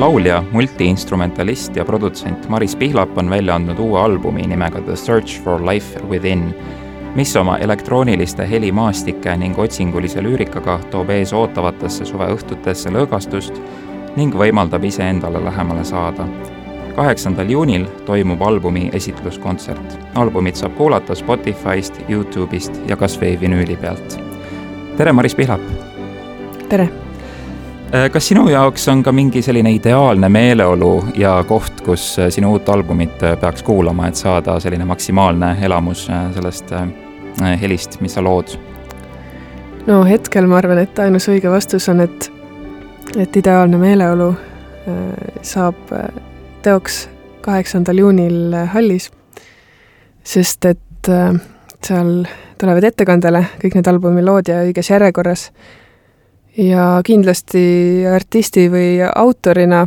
laulja, multiinstrumentalist ja produtsent Maris Pihlap on välja andnud uue albumi nimega The Search for Life Within, mis oma elektrooniliste helimaastike ning otsingulise lüürikaga toob ees ootavatesse suveõhtutesse lõõgastust ning võimaldab iseendale lähemale saada. kaheksandal juunil toimub albumi esitluskontsert. albumit saab kuulata Spotify'st, Youtube'ist ja kas või vinüüli pealt. tere, Maris Pihlap! tere! Äh, kas sinu jaoks on ka mingi selline ideaalne meeleolu ja koht, kus äh, sinu uut albumit äh, peaks kuulama, et saada selline maksimaalne elamus sellest helist, mis sa lood? no hetkel ma arvan, et ainus õige vastus on, et, et ideaalne meeleolu saab teoks kaheksandal juunil Hallis, sest et seal tulevad ettekandele kõik need albumi lood ja õiges järjekorras ja kindlasti artisti või autorina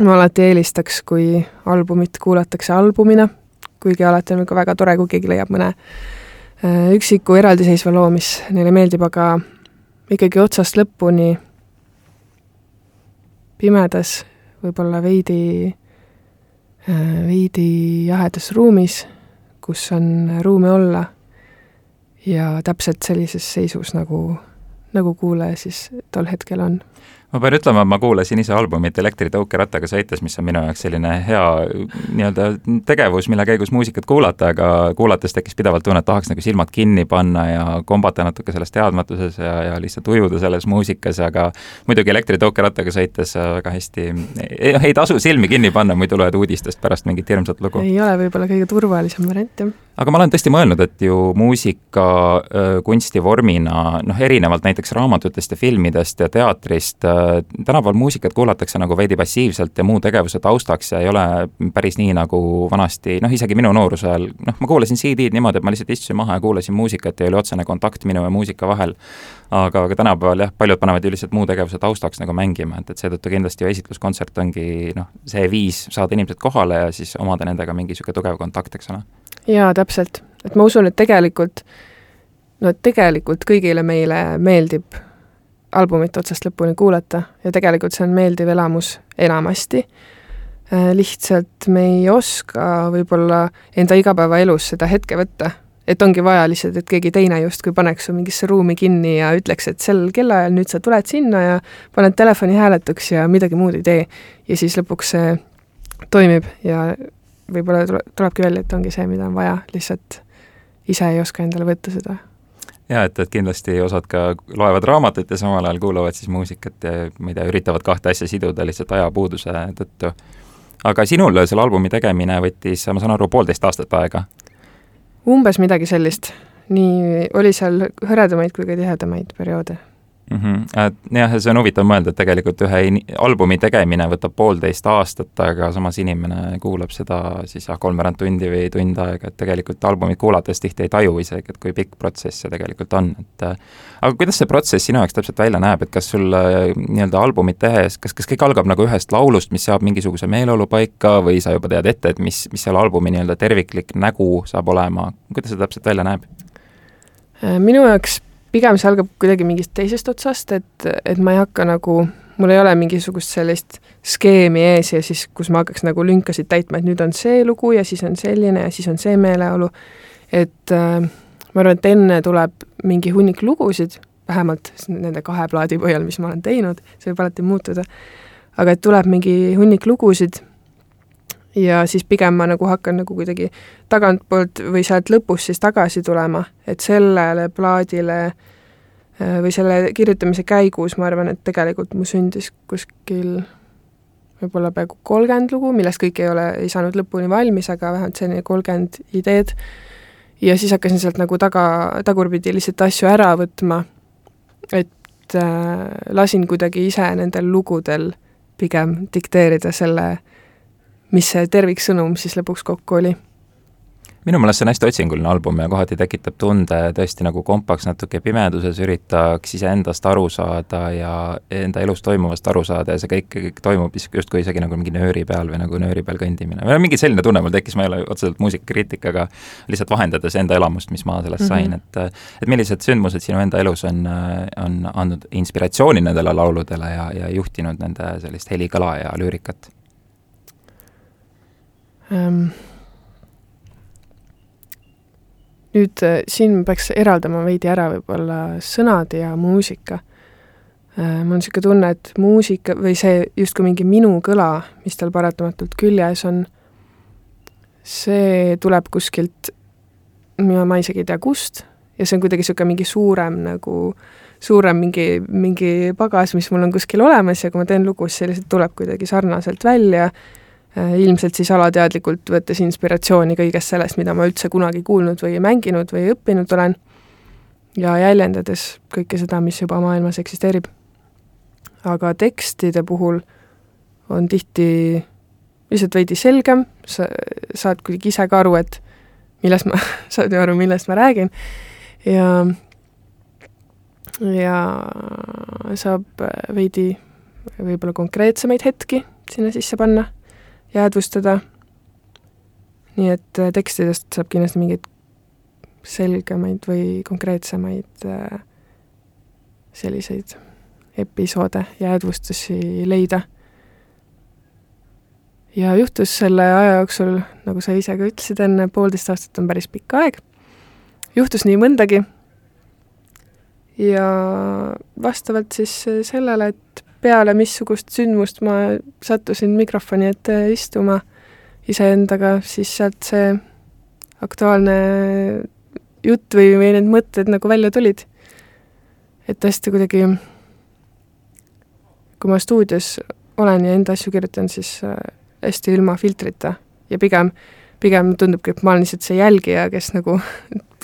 ma alati eelistaks, kui albumit kuulatakse albumina, kuigi alati on ka väga tore, kui keegi leiab mõne äh, üksiku eraldiseisva loo, mis neile meeldib, aga ikkagi otsast lõpuni pimedas, võib-olla veidi, äh, veidi jahedas ruumis, kus on ruumi olla ja täpselt sellises seisus, nagu nagu kuulaja siis tol hetkel on ma pean ütlema, et ma kuulasin ise albumit Elektritõukerattaga sõites, mis on minu jaoks selline hea nii-öelda tegevus, mille käigus muusikat kuulata, aga kuulates tekkis pidevalt tunne, et tahaks nagu silmad kinni panna ja kombata natuke selles teadmatuses ja, ja lihtsalt ujuda selles muusikas, aga muidugi Elektritõukerattaga sõites väga hästi, ei tasu silmi kinni panna, muidu loed uudistest pärast mingit hirmsat lugu. ei ole võib-olla kõige turvalisem variant, jah aga ma olen tõesti mõelnud, et ju muusika kunstivormina, noh, erinevalt näiteks raamatutest ja filmidest ja teatrist, tänapäeval muusikat kuulatakse nagu veidi passiivselt ja muu tegevuse taustaks ja ei ole päris nii, nagu vanasti, noh, isegi minu nooruse ajal, noh, ma kuulasin CD-d niimoodi, et ma lihtsalt istusin maha ja kuulasin muusikat ja oli otsene kontakt minu ja muusika vahel. aga, aga tänapäeval jah, paljud panevad ju lihtsalt muu tegevuse taustaks nagu mängima, et, et seetõttu kindlasti ju esitluskontsert ongi noh, see viis saada inimesed kohale ja siis omada nendega mingi niisugune tugev kontakt, eks ole jaa, täpselt. et ma usun, et tegelikult, no tegelikult kõigile meile meeldib albumit otsast lõpuni kuulata ja tegelikult see on meeldiv elamus enamasti. Äh, lihtsalt me ei oska võib-olla enda igapäevaelus seda hetke võtta, et ongi vaja lihtsalt, et keegi teine justkui paneks su mingisse ruumi kinni ja ütleks, et sel kellaajal nüüd sa tuled sinna ja paned telefoni hääletuks ja midagi muud ei tee. ja siis lõpuks see toimib ja võib-olla tule, tulebki välja, et ongi see, mida on vaja, lihtsalt ise ei oska endale võtta seda. Jaa, et, et kindlasti osad ka loevad raamatut ja samal ajal kuulavad siis muusikat ja ma ei tea, üritavad kahte asja siduda lihtsalt ajapuuduse tõttu. aga sinul selle albumi tegemine võttis, ma saan aru, poolteist aastat aega? umbes midagi sellist. nii, oli seal hõredamaid kui ka tihedamaid perioode mm. -hmm. Et jah, see on huvitav mõelda, et tegelikult ühe albumi tegemine võtab poolteist aastat, aga samas inimene kuulab seda siis jah, kolmveerand tundi või tund aega, et tegelikult albumit kuulates tihti ei taju isegi, et kui pikk protsess see tegelikult on, et aga kuidas see protsess sinu jaoks täpselt välja näeb, et kas sul nii-öelda albumit tehes, kas, kas kõik algab nagu ühest laulust, mis seab mingisuguse meeleolu paika või sa juba tead ette, et mis, mis selle albumi nii-öelda terviklik nägu saab olema, kuidas see täpselt välja näeb? minu jaoks pigem see algab kuidagi mingist teisest otsast, et, et ma ei hakka nagu, mul ei ole mingisugust sellist skeemi ees ja siis, kus ma hakkaks nagu lünkasid täitma, et nüüd on see lugu ja siis on selline ja siis on see meeleolu, et äh, ma arvan, et enne tuleb mingi hunnik lugusid, vähemalt nende kahe plaadi põhjal, mis ma olen teinud, see võib alati muutuda, aga et tuleb mingi hunnik lugusid ja siis pigem ma nagu hakkan nagu kuidagi tagantpoolt või sealt lõpust siis tagasi tulema, et sellele plaadile äh, või selle kirjutamise käigus ma arvan, et tegelikult mu sündis kuskil võib-olla peaaegu kolmkümmend lugu, millest kõik ei ole, ei saanud lõpuni valmis, aga vähemalt selline kolmkümmend ideed. ja siis hakkasin sealt nagu taga, tagurpidi lihtsalt asju ära võtma, et äh, lasin kuidagi ise nendel lugudel pigem dikteerida selle äh, mis see terviksõnum siis lõpuks kokku oli? minu meelest see on hästi otsinguline album ja kohati tekitab tunde tõesti nagu kompaks natuke pimeduses, üritaks iseendast aru saada ja enda elus toimuvast aru saada ja see kõik, kõik toimub justkui isegi nagu mingi nööri peal või nagu nööri peal kõndimine. või mingi selline tunne mul tekkis, ma ei ole otseselt muusikakriitik, aga lihtsalt vahendades enda elamust, mis ma sellest sain mm, -hmm. et et millised sündmused sinu enda elus on, on andnud inspiratsiooni nendele lauludele ja, ja juhtinud nende sellist helikõla ja lüürikat um.? Nüüd äh, siin peaks eraldama veidi ära võib-olla sõnad ja muusika. Äh, mul on niisugune tunne, et muusika või see justkui mingi minu kõla, mis tal paratamatult küljes on, see tuleb kuskilt, ma isegi ei tea, kust, ja see on kuidagi niisugune mingi suurem nagu, suurem mingi, mingi pagas, mis mul on kuskil olemas ja kui ma teen lugu, siis see lihtsalt tuleb kuidagi sarnaselt välja ilmselt siis alateadlikult võttes inspiratsiooni kõigest sellest, mida ma üldse kunagi kuulnud või mänginud või õppinud olen, ja jäljendades kõike seda, mis juba maailmas eksisteerib. aga tekstide puhul on tihti lihtsalt veidi selgem, sa saad kuidagi ise ka aru, et millest ma, saad ju aru, millest ma räägin, ja ja saab veidi võib-olla konkreetsemaid hetki sinna sisse panna jäädvustada, nii et äh, tekstidest saab kindlasti mingeid selgemaid või konkreetsemaid äh, selliseid episoode, jäädvustusi leida. ja juhtus selle aja jooksul, nagu sa ise ka ütlesid enne, poolteist aastat on päris pikk aeg, juhtus nii mõndagi. Ja vastavalt siis sellele, et peale missugust sündmust ma sattusin mikrofoni ette istuma iseendaga, siis sealt see aktuaalne jutt või, või need mõtted nagu välja tulid. et hästi kuidagi, kui ma stuudios olen ja enda asju kirjutan, siis äh, hästi ilma filtrita ja pigem, pigem tundubki, et ma olen lihtsalt see jälgija, kes nagu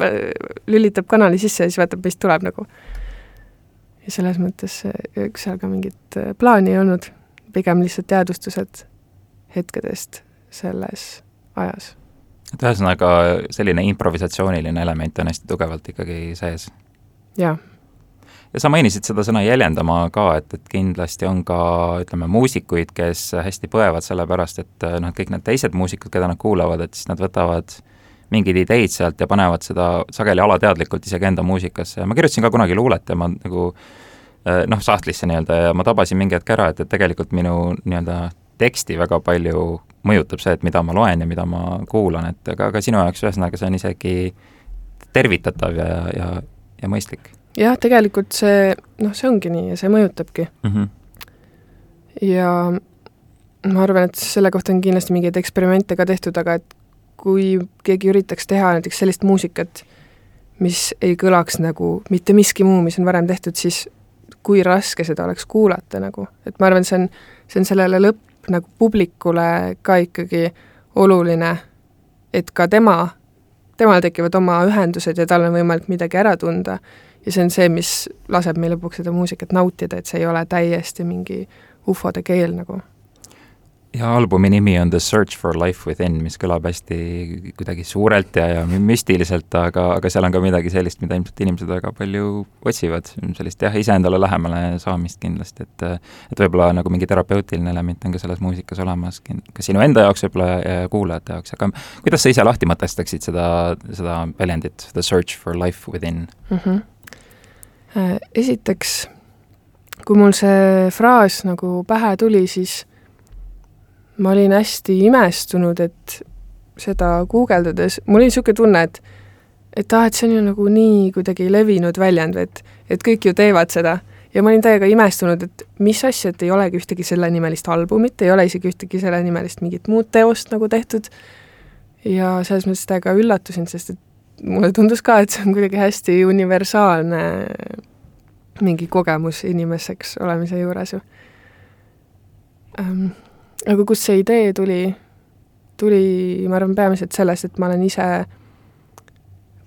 lülitab kanali sisse ja siis vaatab, mis tuleb nagu ja selles mõttes seal ka mingit äh, plaani ei olnud, pigem lihtsalt teadvustused hetkedest selles ajas. et ühesõnaga, selline improvisatsiooniline element on hästi tugevalt ikkagi sees? jah. ja sa mainisid seda sõna jäljendama ka, et, et kindlasti on ka ütleme, muusikuid, kes hästi põevad selle pärast, et noh, et kõik need teised muusikud, keda nad kuulavad, et siis nad võtavad mingeid ideid sealt ja panevad seda sageli alateadlikult isegi enda muusikasse ja ma kirjutasin ka kunagi luulet ja ma nagu Äh, noh, sahtlisse nii-öelda ja ma tabasin mingi hetk ära, et, et tegelikult minu nii-öelda teksti väga palju mõjutab see, et mida ma loen ja mida ma kuulan, et aga, aga sinu jaoks ühesõnaga see on isegi tervitatav ja, ja, ja mõistlik. jah, tegelikult see, noh, see ongi nii ja see mõjutabki mm. -hmm. ja ma arvan, et selle kohta on kindlasti mingeid eksperimente ka tehtud, aga et kui keegi üritaks teha näiteks sellist muusikat, mis ei kõlaks nagu mitte miski muu, mis on varem tehtud, siis kui raske seda oleks kuulata nagu, et ma arvan, see on, see on sellele lõpp nagu publikule ka ikkagi oluline, et ka tema, temal tekivad oma ühendused ja tal on võimalik midagi ära tunda. Ja see on see, mis laseb meil lõpuks seda muusikat nautida, et see ei ole täiesti mingi ufode keel nagu ja albumi nimi on The Search for Life Within, mis kõlab hästi kuidagi suurelt ja, ja müstiliselt, aga, aga seal on ka midagi sellist, mida ilmselt inimesed väga palju otsivad, sellist jah, iseendale lähemale saamist kindlasti, et et võib-olla nagu mingi terapeutiline element on ka selles muusikas olemas, ka sinu enda jaoks võib-olla ja kuulajate jaoks, aga kuidas sa ise lahti mõtestaksid seda, seda väljendit, The Search for Life Within mm? -hmm. Esiteks, kui mul see fraas nagu pähe tuli, siis ma olin hästi imestunud, et seda guugeldades, mul oli niisugune tunne, et et ah, et see on ju nagu nii kuidagi levinud väljend et, et kõik ju teevad seda. ja ma olin täiega imestunud, et mis asja, et ei olegi ühtegi sellenimelist albumit, ei ole isegi ühtegi sellenimelist mingit muud teost nagu tehtud, ja selles mõttes täiega üllatusin, sest et mulle tundus ka, et see on kuidagi hästi universaalne mingi kogemus inimeseks olemise juures ju um, aga kust see idee tuli, tuli, ma arvan, peamiselt sellest, et ma olen ise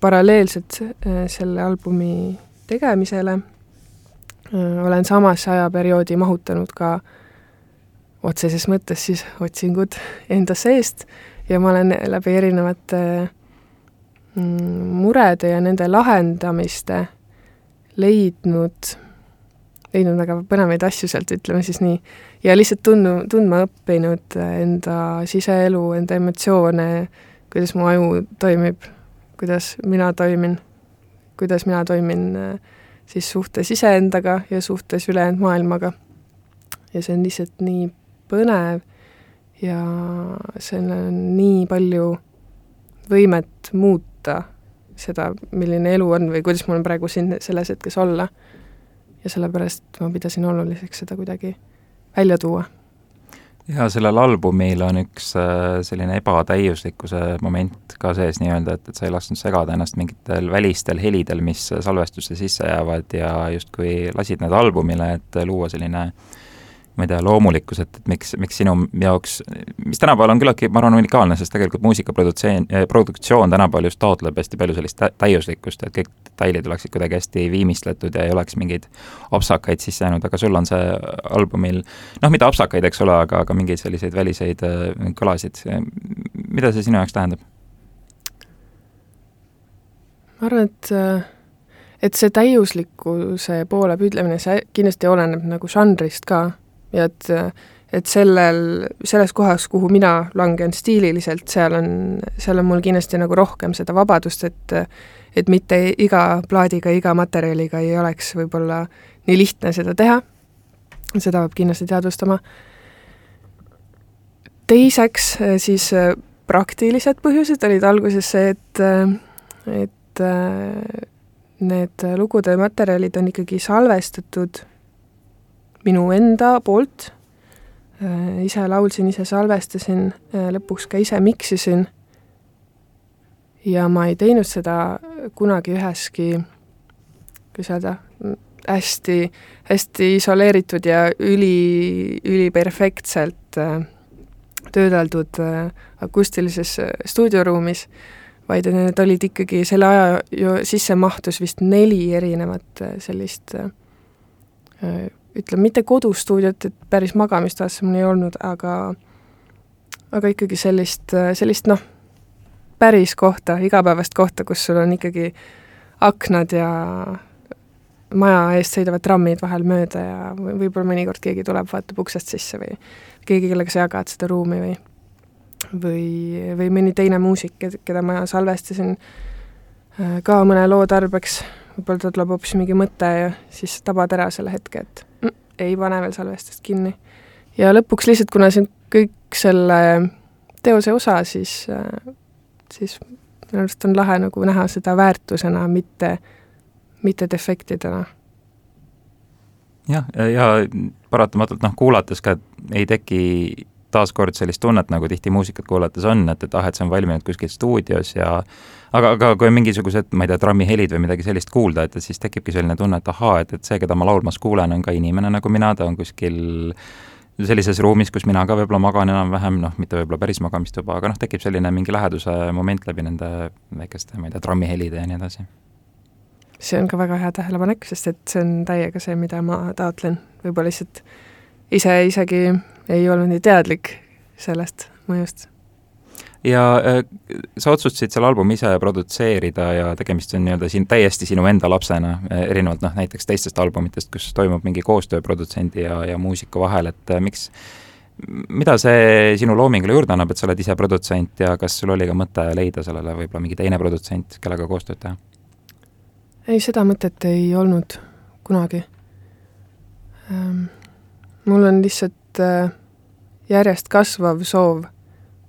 paralleelselt äh, selle albumi tegemisele. Äh, olen samasse ajaperioodi mahutanud ka otseses mõttes siis otsingud enda seest ja ma olen läbi erinevate mm, murede ja nende lahendamiste leidnud, leidnud väga põnevaid asju sealt, ütleme siis nii, ja lihtsalt tundnu, tundma õppinud enda siseelu, enda emotsioone, kuidas mu aju toimib, kuidas mina toimin, kuidas mina toimin siis suhtes iseendaga ja suhtes ülejäänud maailmaga. ja see on lihtsalt nii põnev ja seal on nii palju võimet muuta seda, milline elu on või kuidas mul on praegu siin selles hetkes olla. ja sellepärast ma pidasin oluliseks seda kuidagi välja tuua. ja sellel albumil on üks äh, selline ebatäiuslikkuse moment ka sees nii-öelda, et, et sa ei lasknud segada ennast mingitel välistel helidel, mis salvestusse sisse jäävad ja justkui lasid need albumile, et luua selline ma ei tea, loomulikkus, et, et miks, miks sinu jaoks, mis tänapäeval on küllaltki, ma arvan, unikaalne, sest tegelikult muusikaprodutseen-, eh, produktsioon tänapäeval just taotleb hästi palju sellist täiuslikkust, et kõik detailid oleksid kuidagi hästi viimistletud ja ei oleks mingeid apsakaid sisse jäänud, aga sul on see albumil noh, mitte apsakaid, eks ole, aga, aga mingeid selliseid väliseid eh, kõlasid. mida see sinu jaoks tähendab? ma arvan, et et see täiuslikkuse poole püüdlemine, see kindlasti oleneb nagu žanrist ka ja et, et sellel, selles kohas, kuhu mina langen stiililiselt, seal on, seal on mul kindlasti nagu rohkem seda vabadust, et et mitte iga plaadiga, iga materjaliga ei oleks võib-olla nii lihtne seda teha, seda peab kindlasti teadvustama. teiseks siis praktilised põhjused olid alguses see, et, et need lugude materjalid on ikkagi salvestatud minu enda poolt, ise laulsin, ise salvestasin, lõpuks ka ise miksisin ja ma ei teinud seda kunagi üheski, kuidas öelda, hästi, hästi isoleeritud ja üli, üliperfektselt äh, töödeldud akustilises stuudioruumis, vaid need olid ikkagi, selle aja ju sisse mahtus vist neli erinevat sellist ütleme, mitte kodustuudiot, et päris magamistoasse mul ei olnud, aga aga ikkagi sellist, sellist noh, päris kohta, igapäevast kohta, kus sul on ikkagi aknad ja maja eest sõidavad trammid vahel mööda ja võib-olla mõnikord keegi tuleb, vaatab uksest sisse või keegi, kellega sa jagad seda ruumi või või, või mõni teine muusik, keda ma salvestasin äh, ka mõne loo tarbeks, võib-olla tal tuleb hoopis mingi mõte ja siis tabad ära selle hetke, et ei pane veel salvestust kinni. ja lõpuks lihtsalt, kuna see on kõik selle teose osa, siis, siis minu arust on lahe nagu näha seda väärtusena, mitte, mitte defektidena. jah, ja, ja paratamatult noh, kuulates ka ei teki taaskord sellist tunnet, nagu tihti muusikat kuulates on, et, et ah, et see on valminud kuskil stuudios ja aga, aga kui on mingisugused, ma ei tea, trammihelid või midagi sellist kuulda, et, et siis tekibki selline tunne, et ahaa, et, et see, keda ma laulmas kuulen, on ka inimene nagu mina, ta on kuskil sellises ruumis, kus mina ka võib-olla magan enam-vähem, noh, mitte võib-olla päris magamistuba, aga noh, tekib selline mingi läheduse moment läbi nende väikeste, ma ei tea, trammihelide ja nii edasi. see on ka väga hea tähelepanek, sest et see on täiega see, mida ma taotlen, võib-olla lihtsalt ise isegi ei olnud nii teadlik sellest mõjust ja äh, sa otsustasid selle albumi ise produtseerida ja tegemist on nii-öelda siin täiesti sinu enda lapsena, äh, erinevalt noh, näiteks teistest albumitest, kus toimub mingi koostöö produtsendi ja, ja muusiku vahel, et äh, miks, mida see sinu loomingule juurde annab, et sa oled ise produtsent ja kas sul oli ka mõte leida sellele võib-olla mingi teine produtsent, kellega koostööd teha? ei, seda mõtet ei olnud kunagi ähm,. mul on lihtsalt äh, järjest kasvav soov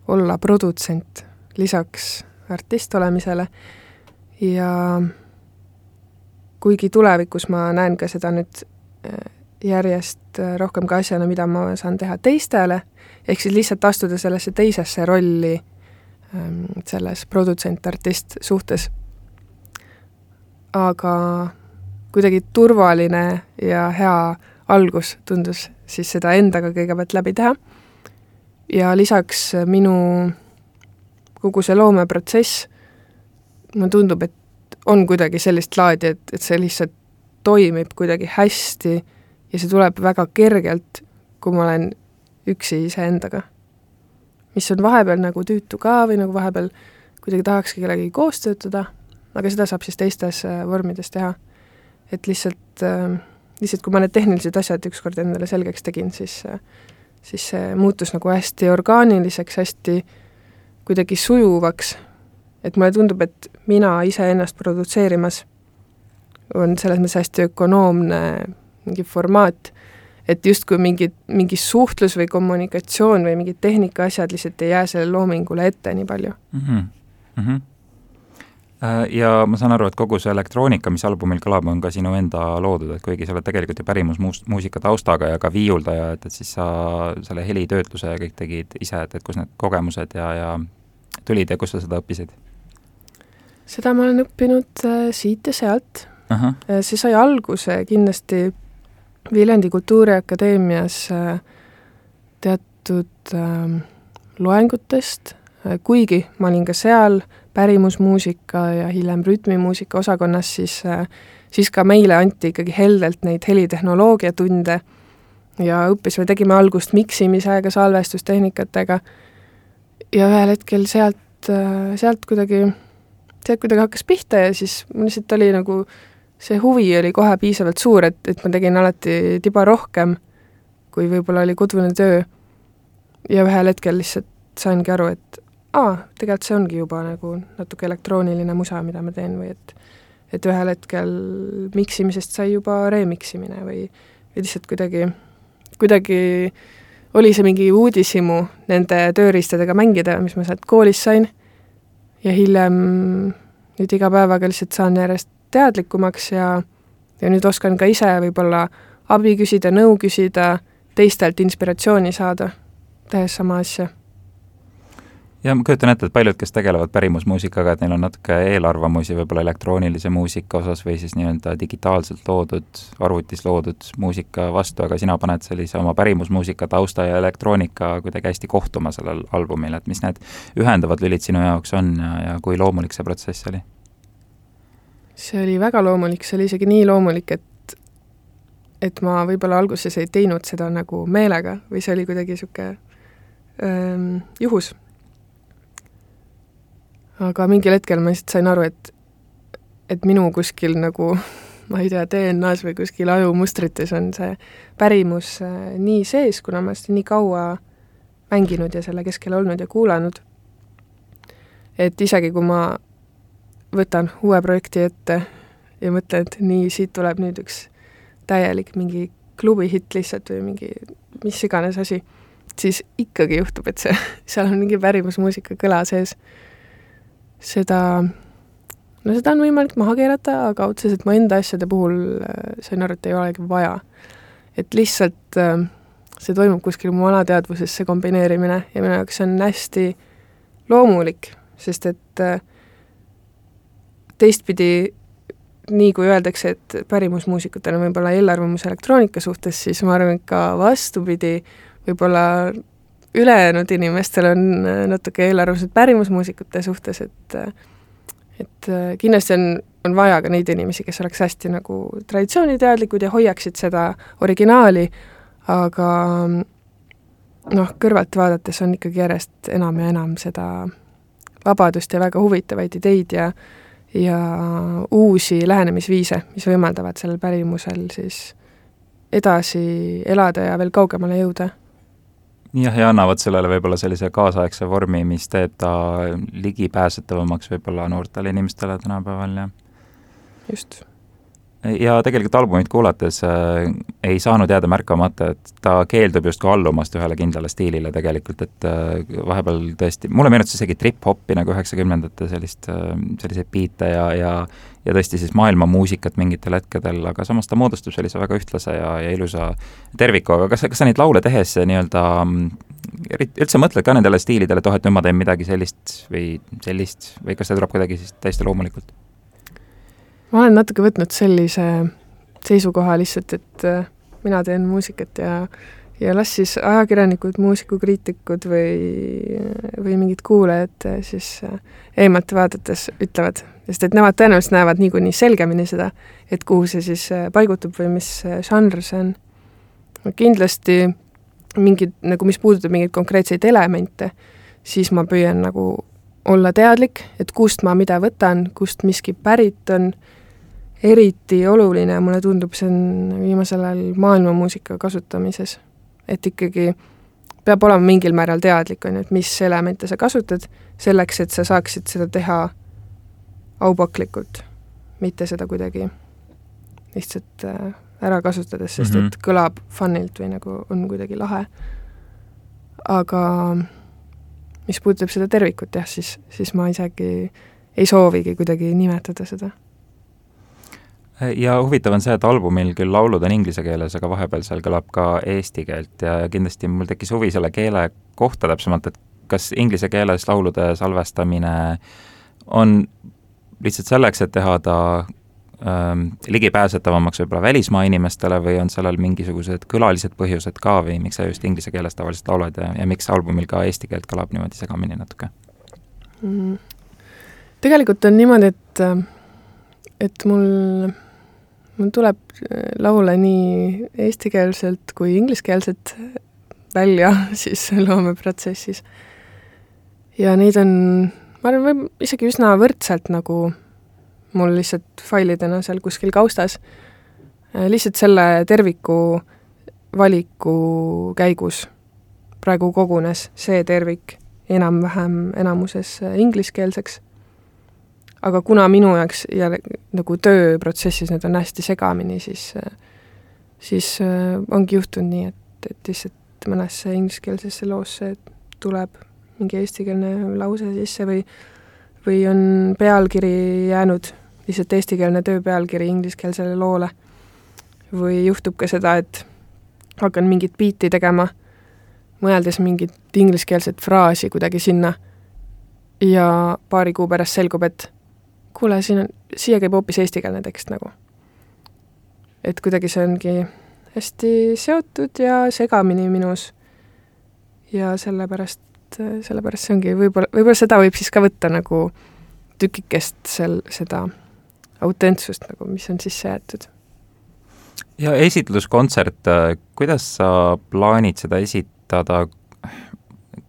olla produtsent lisaks artist olemisele ja kuigi tulevikus ma näen ka seda nüüd äh, järjest äh, rohkem ka asjana, mida ma saan teha teistele, ehk siis lihtsalt astuda sellesse teisesse rolli ähm, selles produtsent-artist suhtes. aga kuidagi turvaline ja hea algus tundus siis seda endaga kõigepealt läbi teha ja lisaks minu kogu see loomeprotsess, mulle tundub, et on kuidagi sellist laadi, et, et see lihtsalt toimib kuidagi hästi ja see tuleb väga kergelt, kui ma olen üksi iseendaga. mis on vahepeal nagu tüütu ka või nagu vahepeal, kuidagi tahakski kellegagi koos töötada, aga seda saab siis teistes vormides teha. et lihtsalt, lihtsalt kui ma need tehnilised asjad ükskord endale selgeks tegin, siis siis see muutus nagu hästi orgaaniliseks, hästi kuidagi sujuvaks, et mulle tundub, et mina iseennast produtseerimas on selles mõttes hästi ökonoomne mingi formaat, et justkui mingi, mingi suhtlus või kommunikatsioon või mingid tehnika asjad lihtsalt ei jää sellele loomingule ette nii palju mm. -hmm. Mm -hmm. Ja ma saan aru, et kogu see elektroonika, mis albumil kõlab, on ka sinu enda loodud, et kuigi sa oled tegelikult ju pärimusmuusika taustaga ja ka viiuldaja, et, et siis sa selle helitöötluse ja kõik tegid ise, et, et kus need kogemused ja, ja tulid ja kus sa seda õppisid? seda ma olen õppinud äh, siit ja sealt. Äh, see sai alguse kindlasti Viljandi Kultuuriakadeemias äh, teatud äh, loengutest, äh, kuigi ma olin ka seal pärimusmuusika ja hiljem rütmimuusika osakonnas, siis siis ka meile anti ikkagi heldelt neid helitehnoloogia tunde ja õppisime, tegime algust miksimisega, salvestustehnikatega ja ühel hetkel sealt, sealt kuidagi, sealt kuidagi hakkas pihta ja siis mul lihtsalt oli nagu see huvi oli kohe piisavalt suur, et, et ma tegin alati tiba rohkem, kui võib-olla oli kodune töö. ja ühel hetkel lihtsalt saingi aru, et aa, tegelikult see ongi juba nagu natuke elektrooniline musa, mida ma teen või et et ühel hetkel miksimisest sai juba remiximine või, või lihtsalt kuidagi, kuidagi oli see mingi uudishimu nende tööriistadega mängida, mis ma sealt koolist sain, ja hiljem nüüd iga päevaga lihtsalt saan järjest teadlikumaks ja ja nüüd oskan ka ise võib-olla abi küsida, nõu küsida, teistelt inspiratsiooni saada, tehes sama asja. Ja ma kujutan ette, et paljud, kes tegelevad pärimusmuusikaga, et neil on natuke eelarvamusi võib-olla elektroonilise muusika osas või siis nii-öelda digitaalselt loodud, arvutis loodud muusika vastu, aga sina paned sellise oma pärimusmuusika tausta ja elektroonika kuidagi hästi kohtuma sellel albumil, et mis need ühendavad lülid sinu jaoks on ja, ja kui loomulik see protsess oli? see oli väga loomulik, see oli isegi nii loomulik, et et ma võib-olla alguses ei teinud seda nagu meelega või see oli kuidagi niisugune ähm, juhus. Aga mingil hetkel ma lihtsalt sain aru, et et minu kuskil nagu ma ei tea, DNA-s või kuskil ajumustrites on see pärimus äh, nii sees, kuna ma seda nii kaua mänginud ja selle keskel olnud ja kuulanud, et isegi kui ma võtan uue projekti ette ja mõtlen, et nii, siit tuleb nüüd üks täielik mingi klubihitt lihtsalt või mingi mis iganes asi, siis ikkagi juhtub, et see, seal on mingi pärimusmuusika kõla sees. Seda, no seda on võimalik maha keerata, aga otseselt mu enda asjade puhul äh, sain aru, et ei olegi vaja. et lihtsalt äh, see toimub kuskil mu alateadvuses, see kombineerimine, ja minu jaoks see on hästi loomulik, sest et äh, teistpidi, nii kui öeldakse, et pärimusmuusikutel on võib-olla eelarvamus elektroonika suhtes, siis ma arvan, et ka vastupidi, võib-olla ülejäänud inimestel on natuke eelarvamused pärimusmuusikute suhtes, et et kindlasti on, on vaja ka neid inimesi, kes oleks hästi nagu traditsiooniteadlikud ja hoiaksid seda originaali, aga noh, kõrvalt vaadates on ikkagi järjest enam ja enam seda vabadust ja väga huvitavaid ideid ja ja uusi lähenemisviise, mis võimaldavad sellel pärimusel siis edasi elada ja veel kaugemale jõuda. Jah, ja annavad sellele võib-olla sellise kaasaegse vormi, mis teeb ta ligipääsetavamaks võib-olla noortele inimestele tänapäeval ja just ja tegelikult albumit kuulates äh, ei saanud jääda märkamata, et ta keeldub justkui allumast ühele kindlale stiilile tegelikult, et äh, vahepeal tõesti, mulle meenutas isegi trip-hopi nagu üheksakümnendate sellist äh,, selliseid biite ja, ja ja tõesti siis maailmamuusikat mingitel hetkedel, aga samas ta moodustab sellise väga ühtlase ja, ja ilusa terviku, aga kas, kas sa neid laule tehes nii-öelda üldse mõtled ka nendele stiilidele, et oh, et nüüd ma teen midagi sellist või sellist või kas see tuleb kuidagi siis täiesti loomulikult? Ma olen natuke võtnud sellise seisukoha lihtsalt, et äh, mina teen muusikat ja ja las siis ajakirjanikud, muusikukriitikud või, või mingid kuulajad äh, siis äh, eemalt vaadates ütlevad, sest et nemad tõenäoliselt näevad niikuinii selgemini seda, et kuhu see siis paigutub või mis žanr see on. kindlasti mingid, nagu mis puudutab mingeid konkreetseid elemente, siis ma püüan nagu olla teadlik, et kust ma mida võtan, kust miski pärit on, eriti oluline, mulle tundub, see on viimasel ajal maailmamuusika kasutamises. et ikkagi peab olema mingil määral teadlik, on ju, et mis elemente sa kasutad, selleks et sa saaksid seda teha aupaklikult, mitte seda kuidagi lihtsalt äh, ära kasutades, sest mm -hmm. et kõlab fun'ilt või nagu on kuidagi lahe. aga mis puudutab seda tervikut jah, siis, siis ma isegi ei soovigi kuidagi nimetada seda. Ja huvitav on see, et albumil küll laulud on inglise keeles, aga vahepeal seal kõlab ka eesti keelt ja, ja kindlasti mul tekkis huvi selle keele kohta täpsemalt, et kas inglise keeles laulude salvestamine on lihtsalt selleks, et teha ta ähm, ligipääsetavamaks võib-olla välismaa inimestele või on sellel mingisugused külalised põhjused ka või miks sa just inglise keeles tavaliselt laulad ja, ja miks albumil ka eesti keelt kõlab niimoodi segamini natuke mm.? tegelikult on niimoodi, et, et mul, mul tuleb laule nii eestikeelselt kui ingliskeelselt välja siis loomeprotsessis. ja neid on, ma arvan, isegi üsna võrdselt nagu mul lihtsalt failidena seal kuskil kaustas, äh, lihtsalt selle terviku valiku käigus praegu kogunes see tervik enam-vähem enamuses äh, ingliskeelseks, aga kuna minu jaoks ja nagu tööprotsessis need on hästi segamini, siis äh, siis ongi juhtunud nii, et, et lihtsalt mõnesse ingliskeelsesse loosse tuleb mingi eestikeelne lause sisse või või on pealkiri jäänud lihtsalt eestikeelne töö pealkiri ingliskeelsele loole. või juhtub ka seda, et hakkan mingit biiti tegema, mõeldes mingit ingliskeelset fraasi kuidagi sinna ja paari kuu pärast selgub, et kuule, siin on, siia käib hoopis eestikeelne tekst nagu. et kuidagi see ongi hästi seotud ja segamini minus ja sellepärast, sellepärast see ongi võib-olla, võib-olla seda võib siis ka võtta nagu tükikest sel, seda autentsust nagu, mis on sisse jäetud. ja esitluskontsert, kuidas sa plaanid seda esitada,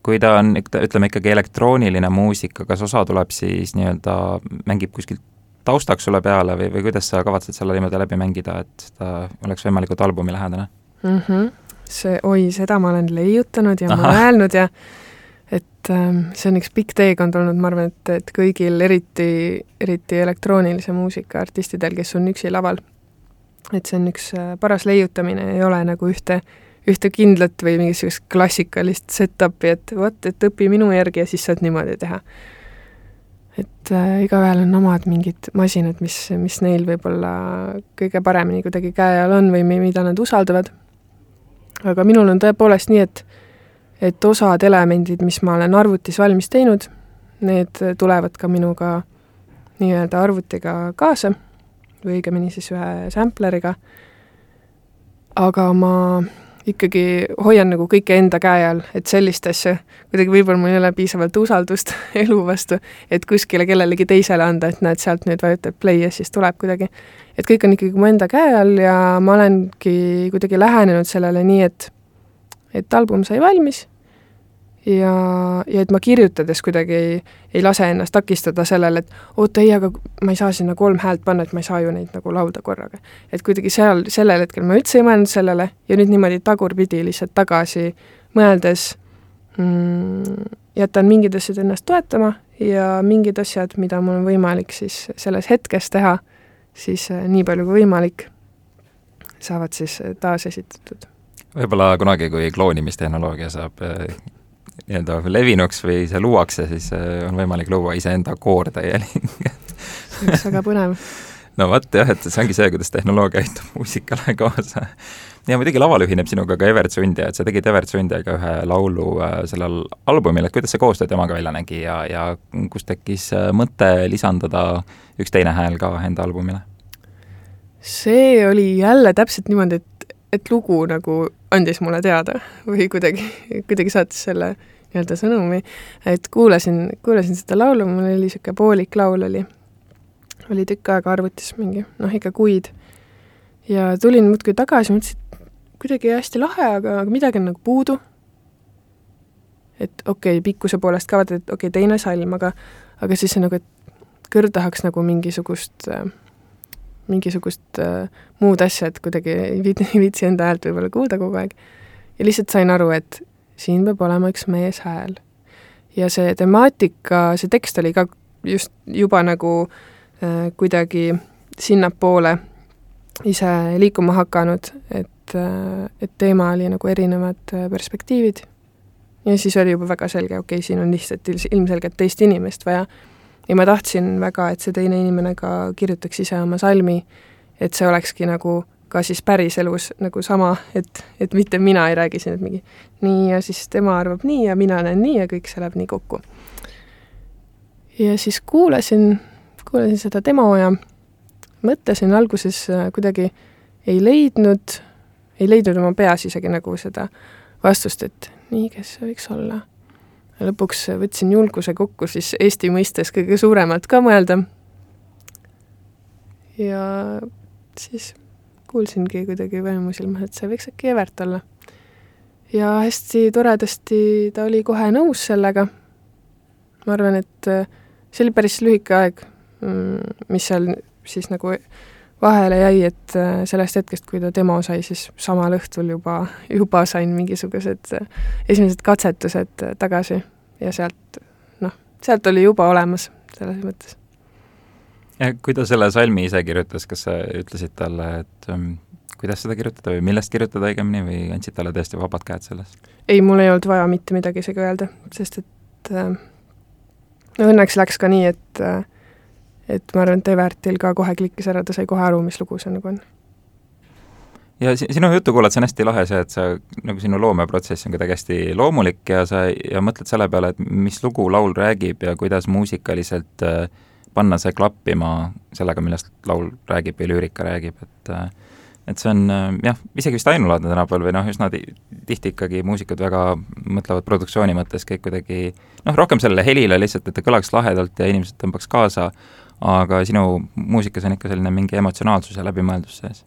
kui ta on, ütleme ikkagi elektrooniline muusika, kas osa tuleb siis nii-öelda, mängib kuskilt taustaks sulle peale või, või kuidas sa kavatsed selle niimoodi läbi mängida, et ta oleks võimalikult albumilähedane mm? -hmm. see, oi, seda ma olen leiutanud ja mõelnud ja et ähm, see on üks pikk teekond olnud, ma arvan, et, et kõigil, eriti, eriti elektroonilise muusika artistidel, kes on üksi laval, et see on üks äh, paras leiutamine, ei ole nagu ühte, ühte kindlat või mingisugust klassikalist set-up'i, et vot, et õpi minu järgi ja siis saad niimoodi teha. et äh, igaühel on omad mingid masinad, mis, mis neil võib-olla kõige paremini kuidagi käe all on või mida nad usaldavad. aga minul on tõepoolest nii, et et osad elemendid, mis ma olen arvutis valmis teinud, need tulevad ka minuga nii-öelda arvutiga kaasa või õigemini siis ühe sampleriga, aga ma ikkagi hoian nagu kõike enda käe all, et sellist asja, kuidagi võib-olla mul ei ole piisavalt usaldust elu vastu, et kuskile kellelegi teisele anda, et näed, sealt nüüd vajutad play ja siis tuleb kuidagi. et kõik on ikkagi mu enda käe all ja ma olengi kuidagi lähenenud sellele nii, et et album sai valmis ja, ja et ma kirjutades kuidagi ei, ei lase ennast takistada sellele, et oota ei, aga ma ei saa sinna kolm häält panna, et ma ei saa ju neid nagu laulda korraga. et kuidagi seal, sellel hetkel ma üldse ei mõelnud sellele ja nüüd niimoodi tagurpidi lihtsalt tagasi mõeldes mm, jätan mingid asjad ennast toetama ja mingid asjad, mida mul on võimalik siis selles hetkes teha, siis äh, nii palju kui võimalik, saavad siis äh, taasesitatud võib-olla kunagi, kui kloonimistehnoloogia saab äh, nii-öelda levinuks või see luuakse, siis äh, on võimalik luua iseenda koor täielik see oleks väga põnev. no vot jah, et see ongi see, kuidas tehnoloogia aitab muusikale kaasa. ja muidugi laval ühineb sinuga ka Evert Sundja, et sa tegid Evert Sundjaga ühe laulu äh, sellel albumil, et kuidas see koostöö temaga välja nägi ja, ja kust tekkis äh, mõte lisandada üks teine hääl ka enda albumile? see oli jälle täpselt niimoodi, et et lugu nagu andis mulle teada või kuidagi, kuidagi saatis selle nii-öelda sõnumi, et kuulasin, kuulasin seda laulu, mul oli niisugune poolik laul oli, oli tükk aega arvutis mingi, noh ikka kuid. ja tulin muudkui tagasi, mõtlesin, et kuidagi hästi lahe, aga, aga midagi on nagu puudu. et okei okay,, pikkuse poolest ka vaata, et okei okay,, teine salm, aga aga siis nagu, et kõrv tahaks nagu mingisugust äh, mingisugust äh, muud asja, et kuidagi ei viitsi, ei viitsi enda häält võib-olla kuulda kogu aeg. ja lihtsalt sain aru, et siin peab olema üks meeshääl. ja see temaatika, see tekst oli ka just juba nagu äh, kuidagi sinnapoole ise liikuma hakanud, et äh,, et teema oli nagu erinevad äh, perspektiivid. ja siis oli juba väga selge, okei okay,, siin on lihtsalt ilmselgelt teist inimest vaja ja ma tahtsin väga, et see teine inimene ka kirjutaks ise oma salmi, et see olekski nagu ka siis päriselus nagu sama, et, et mitte mina ei räägi siin, et mingi nii ja siis tema arvab nii ja mina näen nii ja kõik see läheb nii kokku. ja siis kuulasin, kuulasin seda demo ja mõtlesin alguses äh, kuidagi ei leidnud, ei leidnud oma peas isegi nagu seda vastust, et nii, kes see võiks olla lõpuks võtsin julguse kokku siis Eesti mõistes kõige suuremalt ka mõelda. ja siis kuulsingi kuidagi vaimusilmas, et see võiks äkki Evert olla. ja hästi toredasti ta oli kohe nõus sellega. ma arvan, et see oli päris lühike aeg, mm, mis seal siis nagu vahele jäi, et sellest hetkest, kui ta demo sai, siis samal õhtul juba, juba sain mingisugused esimesed katsetused tagasi ja sealt noh, sealt oli juba olemas selles mõttes. ja kui ta selle salmi ise kirjutas, kas sa ütlesid talle, et um, kuidas seda kirjutada või millest kirjutada õigemini või andsid talle täiesti vabad käed selles? ei, mul ei olnud vaja mitte midagi isegi öelda, sest et äh, no õnneks läks ka nii, et äh, et ma arvan, et Evertil ka kohe klikkis ära, ta sai kohe aru, mis lugu see nagu on. Ja sinu juttu kuulates on hästi lahe see, et sa, nagu sinu loomeprotsess on kuidagi hästi loomulik ja sa, ja mõtled selle peale, et mis lugu laul räägib ja kuidas muusikaliselt äh, panna see klappima sellega, millest laul räägib või lüürika räägib, et äh, et see on äh, jah, isegi vist ainulaadne tänapäeval või noh, üsna tihti ikkagi muusikud väga mõtlevad produktsiooni mõttes kõik kuidagi noh, rohkem sellele helile lihtsalt, et ta kõlaks lahedalt ja inimesed tõmbaks kaasa, aga sinu muusikas on ikka selline mingi emotsionaalsus ja läbimõeldus sees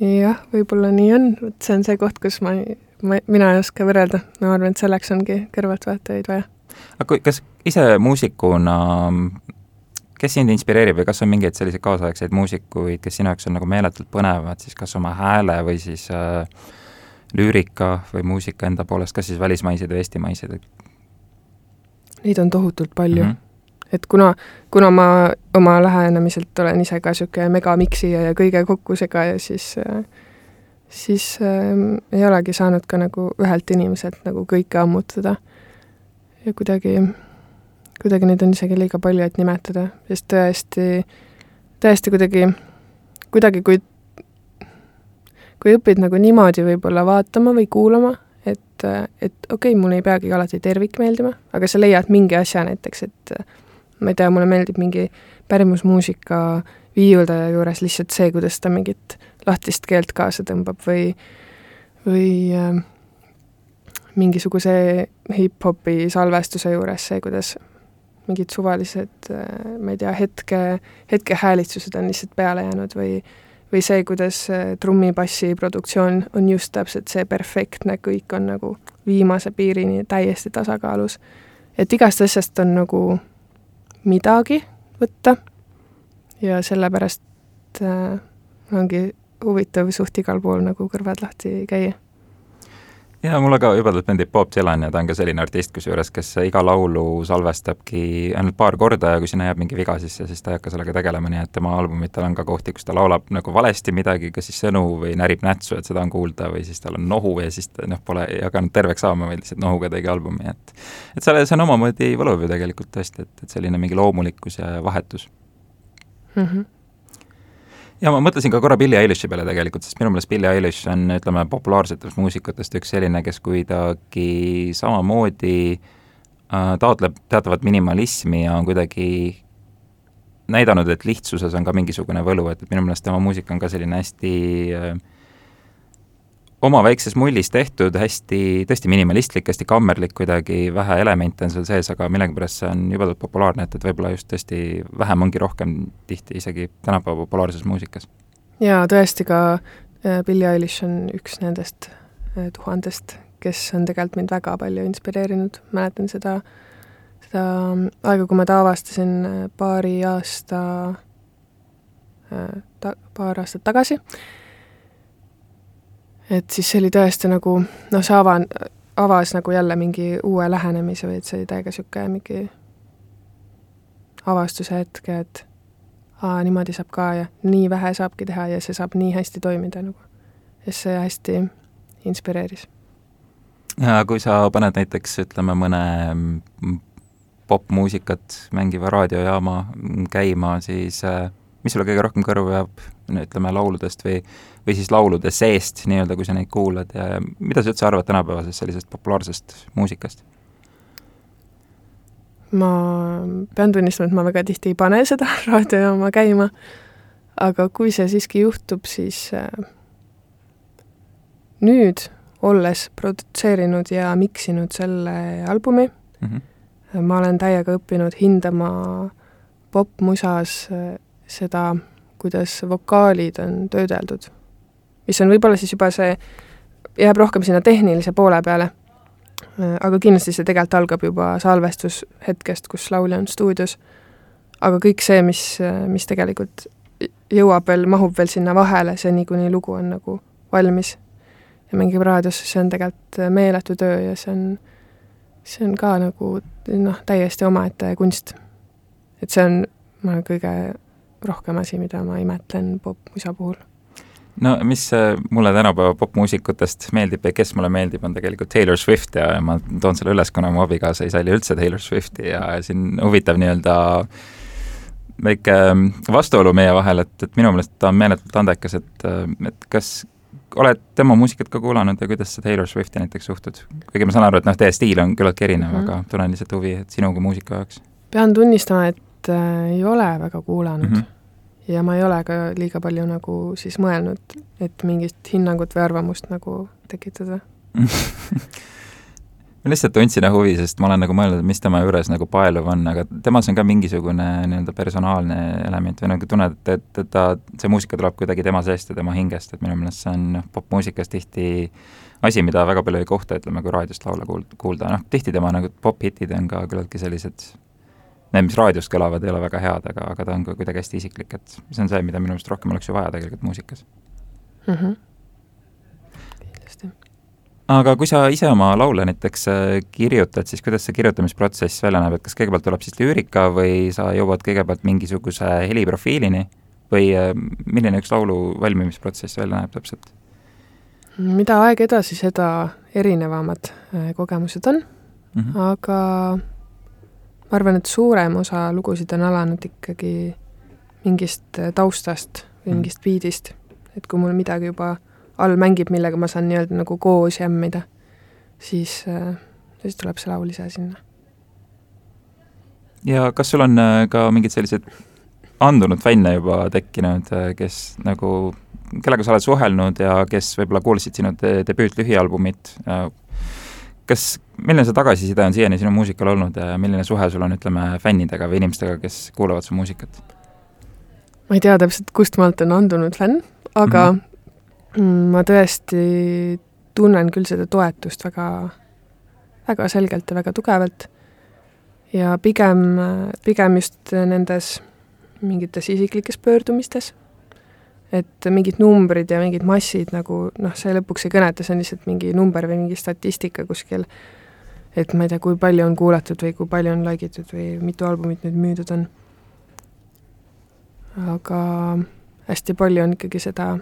jah, võib-olla nii on, vot see on see koht, kus ma, ma, mina ei oska võrrelda, ma arvan, et selleks ongi kõrvaltvaatajaid vaja. aga kui, kas ise muusikuna, kes sind inspireerib või kas on mingeid selliseid kaasaegseid muusikuid, kes sinu jaoks on nagu meeletult põnevad, siis kas oma hääle või siis äh, lüürika või muusika enda poolest, kas siis välismaised või eestimaised? Neid on tohutult palju mm. -hmm et kuna, kuna ma oma lähenemiselt olen ise ka niisugune megamiksija ja kõige kokkusegaja, siis siis äh, ei olegi saanud ka nagu ühelt inimeselt nagu kõike ammutada. ja kuidagi, kuidagi neid on isegi liiga palju, et nimetada, sest tõesti, tõesti kuidagi, kuidagi kui kui õpid nagu niimoodi võib-olla vaatama või kuulama, et, et okei okay,, mulle ei peagi alati tervik meeldima, aga sa leiad mingi asja näiteks, et ma ei tea, mulle meeldib mingi pärimusmuusika viiuldaja juures lihtsalt see, kuidas ta mingit lahtist keelt kaasa tõmbab või, või äh, mingisuguse hip-hopi salvestuse juures see, kuidas mingid suvalised äh,, ma ei tea, hetke, hetkehäälitsused on lihtsalt peale jäänud või või see, kuidas äh, trummipassi produktsioon on just täpselt see perfektne, kõik on nagu viimase piirini täiesti tasakaalus. et igast asjast on nagu midagi võtta. Ja sellepärast äh, ongi huvitav suht igal pool nagu kõrvad lahti käia jaa, mulle ka jubedalt meeldib Bob Dylan ja ta on ka selline artist kusjuures, kes iga laulu salvestabki ainult paar korda ja kui sinna jääb mingi viga sisse, siis ta ei hakka sellega tegelema, nii et tema albumitel on ka kohti, kus ta laulab nagu valesti midagi, kas siis sõnu või närib nätsu, et seda on kuulda, või siis tal on nohu ja siis ta noh, pole hakanud terveks saama, vaid lihtsalt nohuga tegi albumi, et et selle, see on omamoodi võluv ju tegelikult tõesti, et, et selline mingi loomulikkus ja vahetus mm. -hmm ja ma mõtlesin ka korra Billie Eilish'i peale tegelikult, sest minu meelest Billie Eilish on, ütleme, populaarsetest muusikutest üks selline, kes kuidagi samamoodi äh, taotleb teatavat minimalismi ja on kuidagi näidanud, et lihtsuses on ka mingisugune võlu, et, et minu meelest tema muusika on ka selline hästi äh, oma väikses mullis tehtud, hästi, tõesti minimalistlik, hästi kammerlik kuidagi, vähe elemente on seal sees, aga millegipärast see on jubedalt populaarne, et, et võib-olla just tõesti vähem ongi rohkem tihti isegi tänapäeva populaarses muusikas. jaa, tõesti ka äh, Billie Eilish on üks nendest äh, tuhandest, kes on tegelikult mind väga palju inspireerinud, mäletan seda, seda aega, kui ma ta avastasin paari aasta, ta-, paar aastat tagasi, et siis see oli tõesti nagu noh, see ava-, avas nagu jälle mingi uue lähenemise või et see oli täiega niisugune mingi avastuse hetk, et aa, niimoodi saab ka ja nii vähe saabki teha ja see saab nii hästi toimida nagu. ja see hästi inspireeris. kui sa paned näiteks ütleme, mõne popmuusikat mängiva raadiojaama käima, siis äh, mis sulle kõige rohkem kõrvu jääb, ütleme, lauludest või, või siis laulude seest nii-öelda, kui sa neid kuulad ja mida sa üldse arvad tänapäevasest sellisest populaarsest muusikast? ma pean tunnistama, et ma väga tihti ei pane seda raadiojaama käima, aga kui see siiski juhtub, siis äh, nüüd, olles produtseerinud ja miksinud selle albumi mm, -hmm. ma olen täiega õppinud hindama popmusas äh, seda, kuidas vokaalid on töödeldud. Mis on võib-olla siis juba see, jääb rohkem sinna tehnilise poole peale Äh, aga kindlasti see tegelikult algab juba salvestushetkest, kus laulja on stuudios. aga kõik see, mis, mis tegelikult jõuab veel, mahub veel sinna vahele, seni kuni lugu on nagu valmis ja mängib raadiosse, see on tegelikult meeletu töö ja see on, see on ka nagu noh, täiesti omaette kunst. et see on, ma kõige rohkem asi, mida ma imetlen popmusa puhul no mis mulle tänapäeva popmuusikutest meeldib ja kes mulle meeldib, on tegelikult Taylor Swift ja ma toon selle üles, kuna mu abikaasa ei salli üldse Taylor Swifti ja siin huvitav nii-öelda väike ähm, vastuolu meie vahel, et, et minu meelest ta on meeletult andekas, et, äh, et kas oled tema muusikat ka kuulanud ja kuidas sa Taylor Swifti näiteks suhtud? kuigi ma saan aru, et noh, teie stiil on küllaltki erinev mm, -hmm. aga tunnen lihtsalt huvi, et sinu kui muusika jaoks. pean tunnistama, et äh, ei ole väga kuulanud mm. -hmm ja ma ei ole ka liiga palju nagu siis mõelnud, et mingit hinnangut või arvamust nagu tekitada. Ma lihtsalt tundsin huvi, sest ma olen nagu mõelnud, et mis tema juures nagu paeluv on, aga temas on ka mingisugune nii-öelda personaalne element või nagu tunned, et, et ta, see muusika tuleb kuidagi tema seest ja tema hingest, et minu meelest see on noh, popmuusikas tihti asi, mida väga palju ei kohta, ütleme, kui raadiost laule kuul-, kuulda, noh, tihti tema nagu pophitid on ka küllaltki sellised need, mis raadios kõlavad, ei ole väga head, aga, aga ta on ka kuidagi hästi isiklik, et see on see, mida minu meelest rohkem oleks ju vaja tegelikult muusikas mm. -hmm. aga kui sa ise oma laule näiteks äh, kirjutad, siis kuidas see kirjutamisprotsess välja näeb, et kas kõigepealt tuleb siis lüürika või sa jõuad kõigepealt mingisuguse heliprofiilini või äh, milline üks laulu valmimisprotsess välja näeb täpselt? mida aeg edasi, seda erinevamad äh, kogemused on mm, -hmm. aga ma arvan, et suurem osa lugusid on alanud ikkagi mingist äh, taustast või mm. mingist biidist. et kui mul midagi juba all mängib, millega ma saan nii-öelda nagu koos jämmida, siis, äh, siis tuleb see laul ise sinna. ja kas sul on äh, ka mingid sellised andunud fänne juba tekkinud, kes nagu, kellega sa oled suhelnud ja kes võib-olla kuulsid sinu debüütlühialbumit, kas, milline see tagasiside on siiani sinu muusikal olnud ja milline suhe sul on, ütleme, fännidega või inimestega, kes kuulavad su muusikat? ma ei tea täpselt, kust maalt on andunud fänn, aga mm -hmm. ma tõesti tunnen küll seda toetust väga, väga selgelt ja väga tugevalt. ja pigem, pigem just nendes mingites isiklikes pöördumistes et mingid numbrid ja mingid massid nagu noh, see lõpuks ei kõneta, see on lihtsalt mingi number või mingi statistika kuskil, et ma ei tea, kui palju on kuulatud või kui palju on like itud või mitu albumit nüüd müüdud on. aga hästi palju on ikkagi seda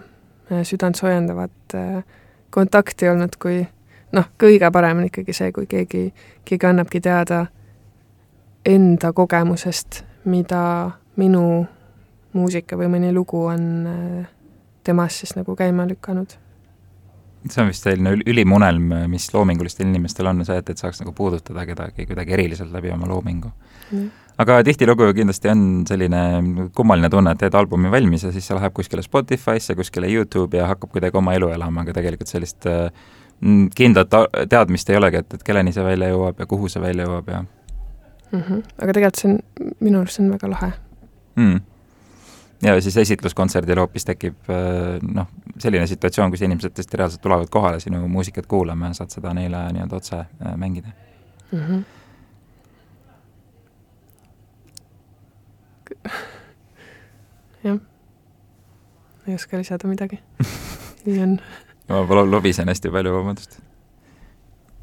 äh, südant soojendavat äh, kontakti olnud, kui noh, kõige parem on ikkagi see, kui keegi, keegi annabki teada enda kogemusest, mida minu muusika või mõni lugu on äh, temas siis nagu käima lükanud. See on vist selline ülim unelm, mis loomingulistel inimestel on, see, et, et saaks nagu puudutada kedagi kuidagi eriliselt läbi oma loomingu mm. aga tihtilugu kindlasti on selline kummaline tunne, et teed albumi valmis ja siis see läheb kuskile Spotify'sse, kuskile Youtube'i ja hakkab kuidagi oma elu elama, aga tegelikult sellist äh, kindlat teadmist ei olegi, et, et kelleni see välja jõuab ja kuhu see välja jõuab ja mm. -hmm. aga tegelikult see on, minu arust see on väga lahe mm ja siis esitluskontserdil hoopis tekib noh, selline situatsioon, kus inimesed tõesti reaalselt tulevad kohale sinu muusikat kuulama ja saad seda neile nii-öelda otse mängida mm. -hmm. jah, ei oska lisada midagi nii on. ma lobisen hästi palju, vabandust.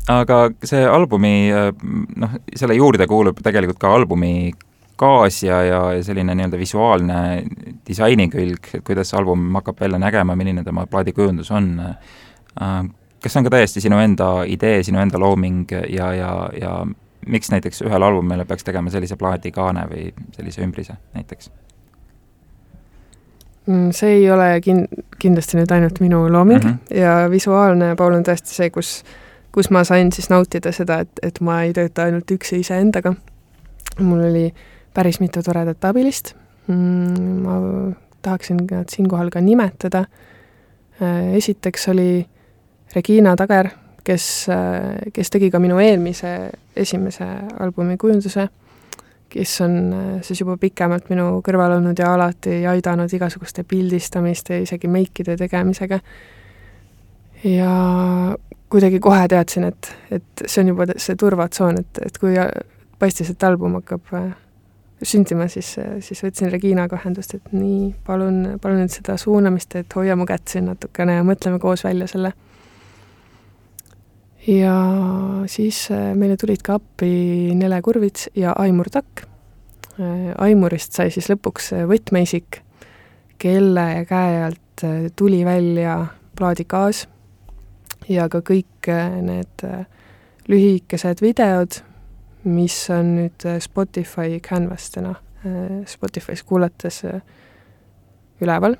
aga see albumi, noh, selle juurde kuulub tegelikult ka albumi kaas ja, ja, ja selline nii-öelda visuaalne disaini külg, et kuidas album hakkab välja nägema, milline tema plaadikujundus on. kas see on ka täiesti sinu enda idee, sinu enda looming ja, ja, ja miks näiteks ühele albumile peaks tegema sellise plaadikaane või sellise ümbrise näiteks? Mm, see ei ole kin-, kindlasti nüüd ainult minu looming mm -hmm. ja visuaalne pool on tõesti see, kus, kus ma sain siis nautida seda, et, et ma ei tööta ainult üksi iseendaga. mul oli päris mitu toredat abilist mm,, ma tahaksin nad siinkohal ka nimetada. Äh, esiteks oli Regina Tager, kes, äh, kes tegi ka minu eelmise esimese albumi kujunduse kes on äh, siis juba pikemalt minu kõrval olnud ja alati aidanud igasuguste pildistamiste ja isegi meikide tegemisega. ja kuidagi kohe teadsin, et, et see on juba see turvatsoon, et, et kui paistis, et album hakkab äh, sündima, siis, siis võtsin Reginaga ühendust, et nii, palun, palun nüüd seda suunamist, et hoia mu kätt siin natukene ja mõtleme koos välja selle ja siis äh, meile tulid ka appi Nele Kurvits ja Aimur Takk. Äh, Aimurist sai siis lõpuks äh, võtmeisik, kelle käe alt tuli välja plaadikaas ja ka kõik need lühikesed videod, mis on nüüd Spotify canvas'tena Spotify's kuulates üleval,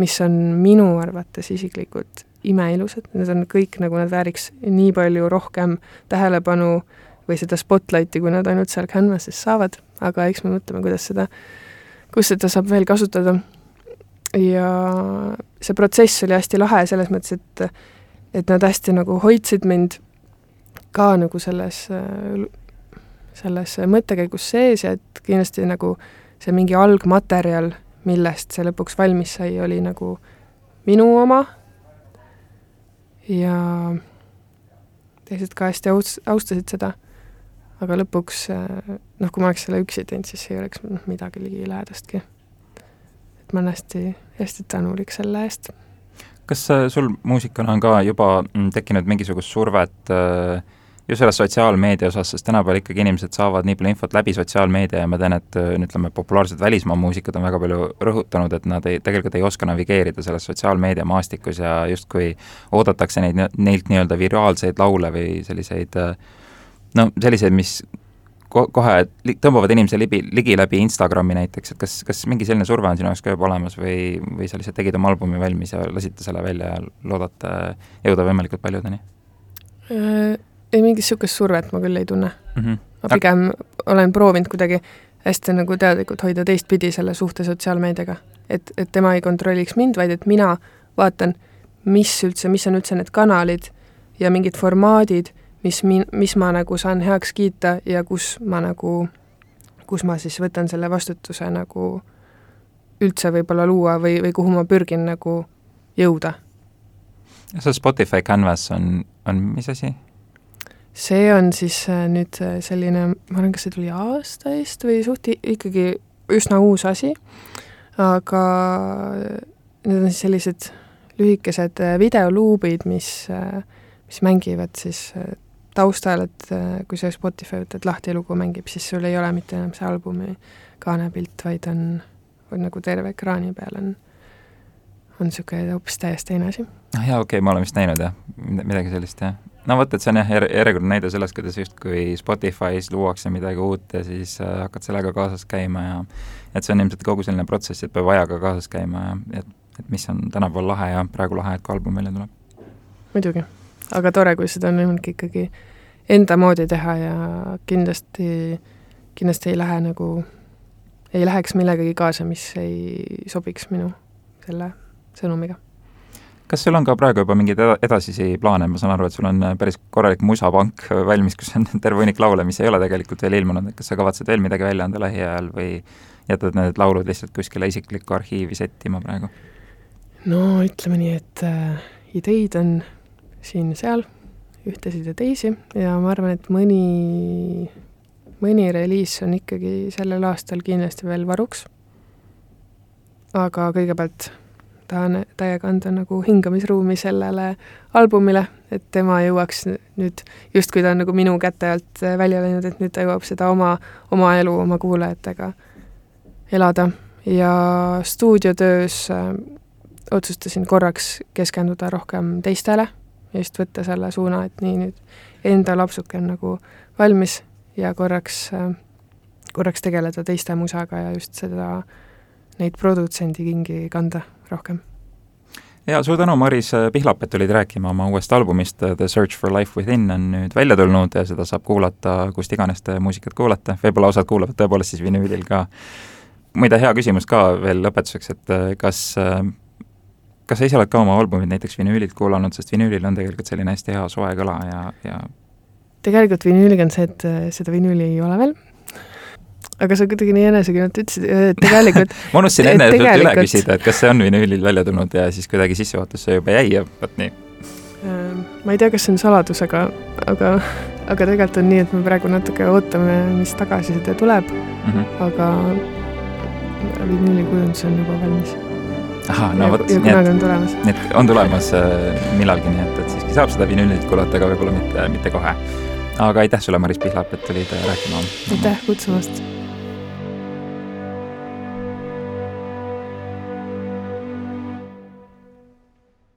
mis on minu arvates isiklikult imeilusad, need on kõik nagu nad vääriks nii palju rohkem tähelepanu või seda spotlighti, kui nad ainult seal Canvases saavad, aga eks me mõtleme, kuidas seda, kus seda saab veel kasutada. ja see protsess oli hästi lahe selles mõttes, et et nad hästi nagu hoidsid mind ka nagu selles, selles mõttekäigus sees ja et kindlasti nagu see mingi algmaterjal, millest see lõpuks valmis sai, oli nagu minu oma ja teised ka hästi aus-, austasid seda, aga lõpuks noh, kui ma oleks selle üksi teinud, siis ei oleks midagi ligilähedastki. et ma olen hästi, hästi tänulik selle eest. kas äh, sul muusikuna on ka juba mm, tekkinud mingisugust survet äh, just selles sotsiaalmeedia osas, sest tänapäeval ikkagi inimesed saavad nii palju infot läbi sotsiaalmeedia ja ma tean, et äh, ütleme, populaarsed välismaa muusikud on väga palju rõhutanud, et nad ei, tegelikult ei oska navigeerida selles sotsiaalmeedia maastikus ja justkui oodatakse neid, neilt nii-öelda viraalseid laule või selliseid äh, no selliseid, mis ko-, kohe tõmbavad inimese libi, ligi läbi Instagrami näiteks, et kas, kas mingi selline surve on sinu jaoks ka juba olemas või, või sa lihtsalt tegid oma albumi valmis ja lasite selle välja ja loodate jõuda võimalikult paljudeni? Ei, mingit niisugust survet ma küll ei tunne mm. -hmm. ma pigem olen proovinud kuidagi hästi nagu teadlikult hoida teistpidi selle suhte sotsiaalmeediaga. et, et tema ei kontrolliks mind, vaid et mina vaatan, mis üldse, mis on üldse need kanalid ja mingid formaadid, mis mi-, mis ma nagu saan heaks kiita ja kus ma nagu, kus ma siis võtan selle vastutuse nagu üldse võib-olla luua või, või kuhu ma pürgin nagu jõuda. see Spotify Canvas on, on mis asi? See on siis äh, nüüd äh, selline, ma arvan, kas see tuli aasta eest või suht ikkagi üsna uus asi, aga need on siis sellised lühikesed äh, videoluubid, mis, mis mängivad siis taustal, et kui sa Spotify võtad lahti ja lugu mängib, siis sul ei ole mitte enam see albumi kaanepilt, vaid on, on nagu terve ekraani peal on, on niisugune hoopis täiesti teine asi. ah jaa, okei okay,, ma olen vist näinud jah, midagi sellist jah no vot, et see on jah, järjekordne näide sellest, kuidas justkui Spotify's luuakse midagi uut ja siis äh, hakkad sellega kaasas käima ja et see on ilmselt kogu selline protsess, et peab ajaga kaasas käima ja et, et mis on tänapäeval lahe ja praegu lahe, et ka album välja tuleb. muidugi, aga tore, kui seda on võimalik ikkagi enda moodi teha ja kindlasti, kindlasti ei lähe nagu, ei läheks millegagi kaasa, mis ei sobiks minu selle sõnumiga kas sul on ka praegu juba mingeid edasisi plaane, ma saan aru, et sul on äh, päris korralik musapank valmis, kus on terve hunnik laule, mis ei ole tegelikult veel ilmunud, et kas sa kavatsed veel midagi välja anda lähiajal või jätad need laulud lihtsalt kuskile isiklikku arhiivi settima praegu? no ütleme nii, et äh, ideid on siin-seal, ühtesid ja teisi ja ma arvan, et mõni, mõni reliis on ikkagi sellel aastal kindlasti veel varuks. aga kõigepealt tahan täiega anda nagu hingamisruumi sellele albumile, et tema jõuaks nüüd, justkui ta on nagu minu käte alt välja läinud, et nüüd ta jõuab seda oma, oma elu oma kuulajatega elada. Ja stuudiotöös äh, otsustasin korraks keskenduda rohkem teistele ja just võtta selle suuna, et nii, nüüd enda lapsuke on nagu valmis ja korraks, äh, korraks tegeleda teiste musaga ja just seda, neid produtsendi kingi kanda rohkem. ja suur tänu, Maris Pihlap, et tulid rääkima oma uuest albumist The Search for Life Within on nüüd välja tulnud ja seda saab kuulata kust iganes te muusikat kuulate, võib-olla osad kuulavad tõepoolest siis vinüülil ka. muide, hea küsimus ka veel lõpetuseks, et kas kas sa ise oled ka oma albumit näiteks vinüülilt kuulanud, sest vinüülil on tegelikult selline hästi hea soe kõla ja, ja tegelikult vinüüliga on see, et seda vinüüli ei ole veel, aga sa kuidagi nii enesekindlalt ütlesid, et tegelikult ma unustasin enne tegelikult... üle küsida, et kas see on vinüülil välja tulnud ja siis kuidagi sissejuhatusse juba jäi ja vot nii. Ähm, ma ei tea, kas see on saladus, aga, aga, aga tegelikult on nii, et me praegu natuke ootame, mis tagasiside tuleb mm, -hmm. aga vinüülikujundus on juba valmis ahah, no vot. ja kunagi on tulemas. nii et on tulemas äh, millalgi, nii et, et siiski saab seda vinüülilt kuulata, aga võib-olla mitte, mitte kohe. aga aitäh sulle, Maris Pihlap, et tulid äh, rääkima. aitäh kutsumast